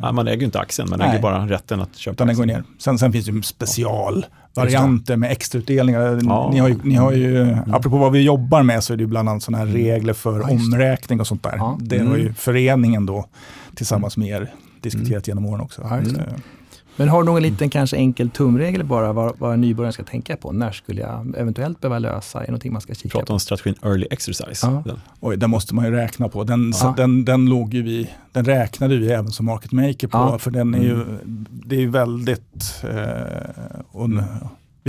Ja, man äger ju inte aktien, man Nej. äger bara rätten att köpa Utan den går ner. Sen, sen finns det ju specialvarianter med extrautdelningar. Ja. Ni har ju, ni har ju, apropå vad vi jobbar med så är det ju bland annat sådana här regler för Ja, omräkning och sånt där. Ja. Det har Mm. ju föreningen då tillsammans med er diskuterat genom åren också. Ja, Så, Men har du någon liten kanske enkel tumregel bara vad, vad en nybörjare ska tänka på? När skulle jag eventuellt behöva lösa? Är det någonting man ska kika Prata på? om strategin early exercise. Ja. Den. Oj, den måste man ju räkna på. Den, Ja. den, den, låg ju vi, den räknade vi även som market maker på. Ja. För den är ju, det är ju väldigt... Eh, och,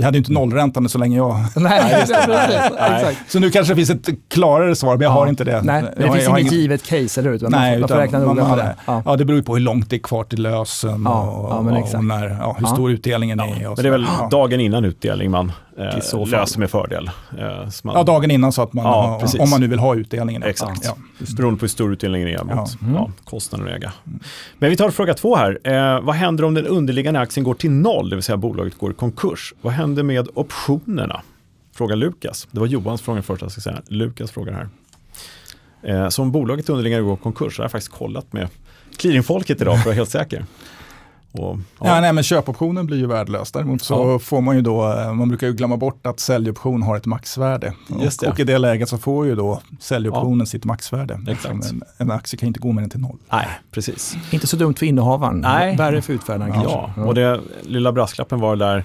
vi hade ju inte nollräntan så länge jag... Nej, just det. precis. Nej. Så nu kanske det finns ett klarare svar, men jag Ja. har inte det. Nej, Jag det har- finns jag inget ingen- givet case, eller hur? Utan Nej, man, får, man får räkna man- noga på man- det. Ja. Ja, det beror ju på hur långt det är kvar till lösen Ja, och, och, och när, ja, hur Ja. stor utdelningen är. Och Men det är väl dagen innan utdelning man eh, löser med fördel. Eh, man, ja, dagen innan så att man, Ja, har, om man nu vill ha utdelningen. Exakt. Ja. Beroende på hur stor utdelningen är mot Ja. Mm. kostnaden att äga. Men vi tar fråga två här. Eh, vad händer om den underliggande aktien går till noll, det vill säga bolaget går i konkurs? Vad händer med optionerna? Frågar Lukas. Det var Johans fråga först, jag ska säga. Lukas frågar här. Eh, så om bolaget underliggande går i konkurs, så har jag faktiskt kollat med clearingfolket idag för att vara helt säker. Och, Ja. ja, nej, men köpoptionen blir ju värdelös. Däremot så Ja. får man ju då, eh, man brukar ju glömma bort att säljoption har ett maxvärde. Just och, det. och i det läget så får ju då säljoptionen sitt maxvärde. Exakt. Eftersom En, en aktie kan inte gå mer än till noll. Nej, precis. Inte så dumt för innehavaren. Nej. Värre för utfärdaren kanske. Ja, och det lilla brasklappen var där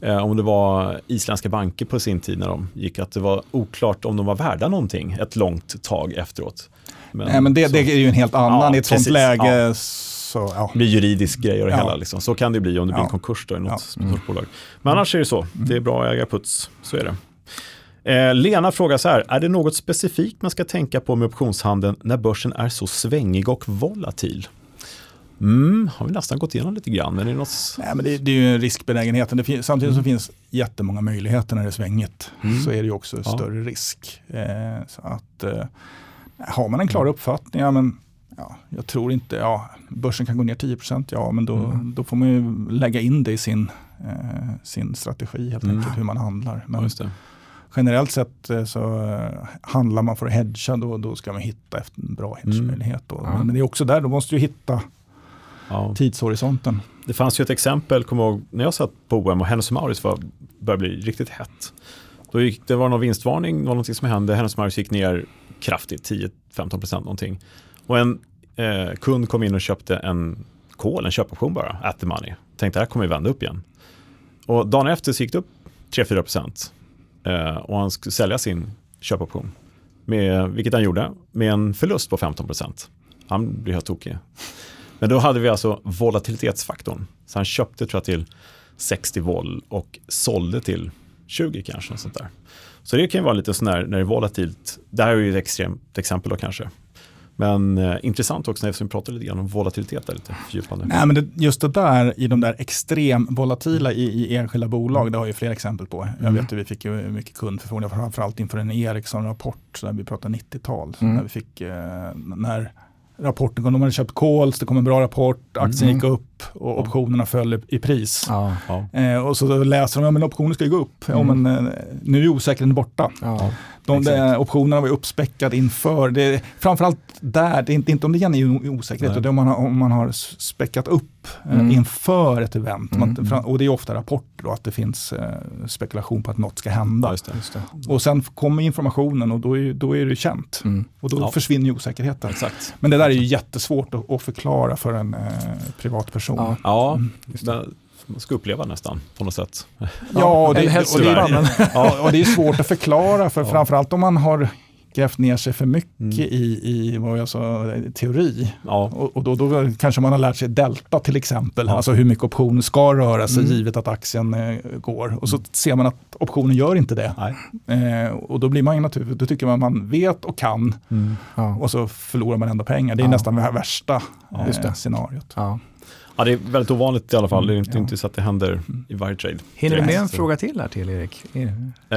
eh, om det var isländska banker på sin tid när de gick, att det var oklart om de var värda någonting ett långt tag efteråt. Men, nej, men det, så- det är ju en helt annan. Ja, I ett sånt precis. läge Ja. Så, ja. Det blir juridisk grej och det Ja. hela. Liksom. Så kan det bli om det blir en konkurs då, i något Ja. stort bolag. Men annars är det så. Det är bra att äga puts. Så är det. Eh, Lena frågar så här, är det något specifikt man ska tänka på med optionshandeln när börsen är så svängig och volatil? Mm, har vi nästan gått igenom lite grann, men är det något... Nej, men det, det är ju riskbenägenheten. Det fin- samtidigt som det finns jättemånga möjligheter när det är svängigt Mm. så är det ju också Ja. större risk. Eh, så att, eh, har man en klar uppfattning, ja, men, ja, jag tror inte, ja, börsen kan gå ner 10 ja men då, Mm. då får man ju lägga in det i sin, eh, sin strategi helt Mm. enkelt, hur man handlar. Ja, Men det. generellt sett eh, så eh, handlar man för att hedga, då, då ska man hitta efter en bra hedgemöjlighet. då. Ja. Men det är också där, då måste du hitta Ja. tidshorisonten. Det fanns ju ett exempel, kommer ihåg, när jag satt på OM och Hennes Mauritz började bli riktigt hett. Då gick, det var någon vinstvarning, det var någonting som hände, Hennes Mauritz gick ner kraftigt, 10-15% någonting. Och en eh, kund kom in och köpte en call, en köpoption bara, at the money. Tänkte det här kommer vi vända upp igen. Och dagen efter så gick det upp 3-4% eh, och han skulle sälja sin köpoption. Med, vilket han gjorde, med en förlust på 15%. Han blev helt tokig. Men då hade vi alltså volatilitetsfaktorn. Så han köpte tror jag till 60 vol och sålde till 20 kanske. Sånt där. Så det kan ju vara lite sån här när det är volatilt. Det här är ju ett extremt exempel då kanske. Men eh, intressant också eftersom vi pratade lite grann om volatilitet där lite fördjupande. Nej, men det, just det där i de där extrem volatila i, i enskilda bolag, det har ju fler exempel på. Jag Mm. vet att vi fick ju mycket kundförfrågningar, framförallt inför en Ericsson-rapport, där vi pratade 90-tal. Mm. När vi fick, eh, när rapporten kom, de hade köpt calls, det kom en bra rapport, aktien Mm. gick upp och optionerna föll i, pris. Ja. Ja. Eh, och så läser de, ja men optionen ska ju gå upp, ja Mm. men eh, nu är osäkerheten borta. Ja. De Exakt. där optionerna var ju uppspäckade inför. Det, framförallt där, det är inte, inte om det är osäkerhet, är om man har, om man har späckat upp eh, Mm. inför ett event. Man, Mm. och det är ofta rapporter då, att det finns eh, spekulation på att något ska hända. Just det. Just det. och sen kommer informationen och då är, då är det känt. Mm. Och då Ja. försvinner ju osäkerheten. Exakt. Men det där är ju jättesvårt att, att förklara för en eh, privatperson. Ja. Ja, Mm. det, man ska uppleva nästan på något sätt. Ja, och det, och det, men- ja, och det är svårt att förklara för Ja. framförallt om man har grävt ner sig för mycket Mm. i, i vad jag sa, teori. Ja, Och, och då, då kanske man har lärt sig delta till exempel, Ja. alltså hur mycket optionen ska röra sig Mm. givet att aktien eh, går. Och så ser man att optionen gör inte det. nej. Eh, och då blir man naturligt, då tycker man man vet och kan Ja. och så förlorar man ändå pengar. Det är Ja. nästan det här värsta Ja, just det. eh, scenariot. Ja. ja, det är väldigt ovanligt i alla fall. Det är inte, Ja. inte så att det händer i varje trade. Hinner du med en fråga till här till Erik? Eh, På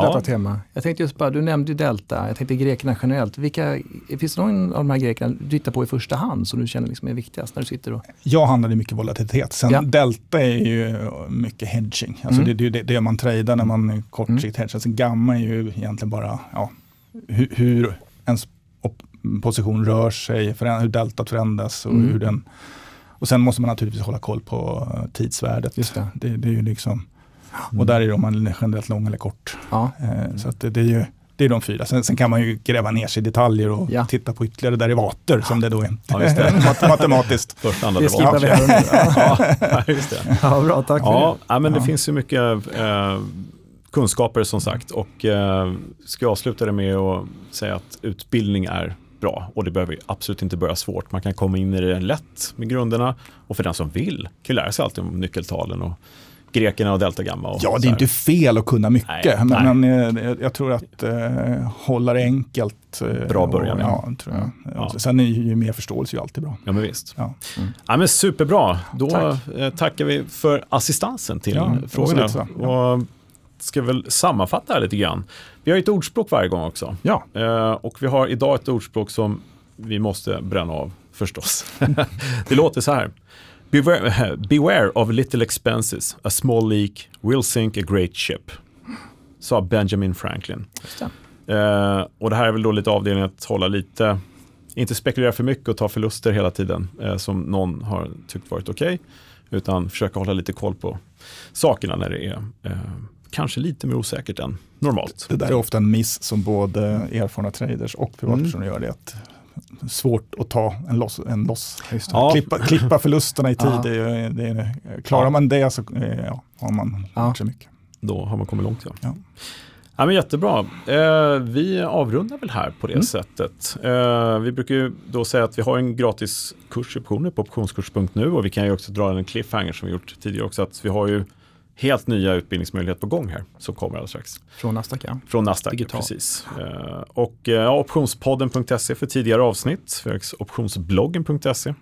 ja. detta tema. Jag tänkte just bara, du nämnde ju Delta, jag tänkte grekerna generellt. Vilka, finns det någon av de här grekerna du tittar på i första hand som du känner liksom är viktigast när du sitter och... Jag handlade mycket volatilitet. Sen Ja. delta är ju mycket hedging. Alltså Mm. det, det, det, det man tradar när man är kortsiktigt hedgar. Sen gamma är ju egentligen bara ja, hur, hur ens position rör sig, hur deltat förändras och Mm. hur den och sen måste man naturligtvis hålla koll på eh, tidsvärdet. Just det. Det, det är ju liksom, och där är det om man är generellt lång eller kort. Ja. Eh, Så att det, det är ju det är de fyra. Sen, sen kan man ju gräva ner sig i detaljer och Ja. titta på ytterligare derivater som det då är Ja, just det. mat- matematiskt. Första, andra, Det det skippar vi. Ja. Just det. Ja, bra, tack för Ja, ja, men det Ja. finns ju mycket eh, kunskaper som sagt och eh, ska jag avsluta det med att säga att utbildning är bra och det behöver absolut inte börja svårt. Man kan komma in i det lätt med grunderna och för den som vill kan lära sig alltid om nyckeltalen och grekerna och deltagamma. Och Ja, det är inte fel att kunna mycket, Nej, men, men eh, jag tror att eh, hålla det enkelt. eh, Bra början, och, ja. tror jag. Ja. Sen är ju mer förståelse ju alltid bra. Ja, men visst. Ja. Ja, men superbra. Då Tack. eh, tackar vi för assistansen till Ja, frågorna. Och ska väl sammanfatta här lite grann. Vi har ju ett ordspråk varje gång också. Ja. Eh, och vi har idag ett ordspråk som vi måste bränna av förstås. det låter så här. Beware, beware of little expenses. A small leak will sink a great ship. Sa Benjamin Franklin. Just det. Eh, och det här är väl då lite avdelningen att hålla lite, inte spekulera för mycket och ta förluster hela tiden eh, som någon har tyckt varit okej. utan försöka hålla lite koll på sakerna när det är eh, kanske lite mer osäkert än normalt. Det där är ofta en miss som både erfarna traders och privatpersoner gör. Det att svårt att ta en loss. En loss. Ja. Klippa, klippa förlusterna i tid. Ja. Det, är- det, är- klarar man det så eh, ja, har man Ja. så mycket. Då har man kommit långt. Ja. Ja. Ja, men jättebra. Eh, vi avrundar väl här på det Mm. sättet. Eh, vi brukar ju då säga att vi har en gratis kurs i optioner på optionskurs.nu och vi kan ju också dra en cliffhanger som vi gjort tidigare också att vi har ju helt nya utbildningsmöjligheter på gång här som kommer alldeles strax. Från Nasdaq, ja. Från Nasdaq, Digital. precis. Eh, och eh, ja, optionspodden.se för tidigare avsnitt. Vi har också optionsbloggen.se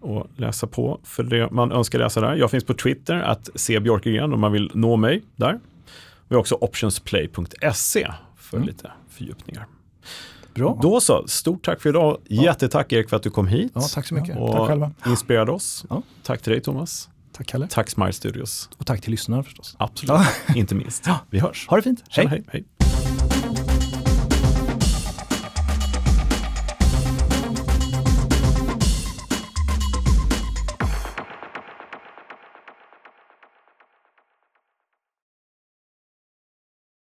och läsa på för det man önskar läsa där. Jag finns på Twitter, att se Björkegren om man vill nå mig där. Vi har också optionsplay.se för Mm. lite fördjupningar. Bra. Då så, stort tack för idag. Jättetack Erik för att du kom hit. Ja, tack så mycket. Och Tack själva. inspirerade oss. Ja. Tack till dig Thomas. Tack Kalle. Tack Smile Studios. Och tack till lyssnarna förstås. Absolut, ja. inte minst. Ja. Vi hörs. Ha det fint. hej. hej. hej.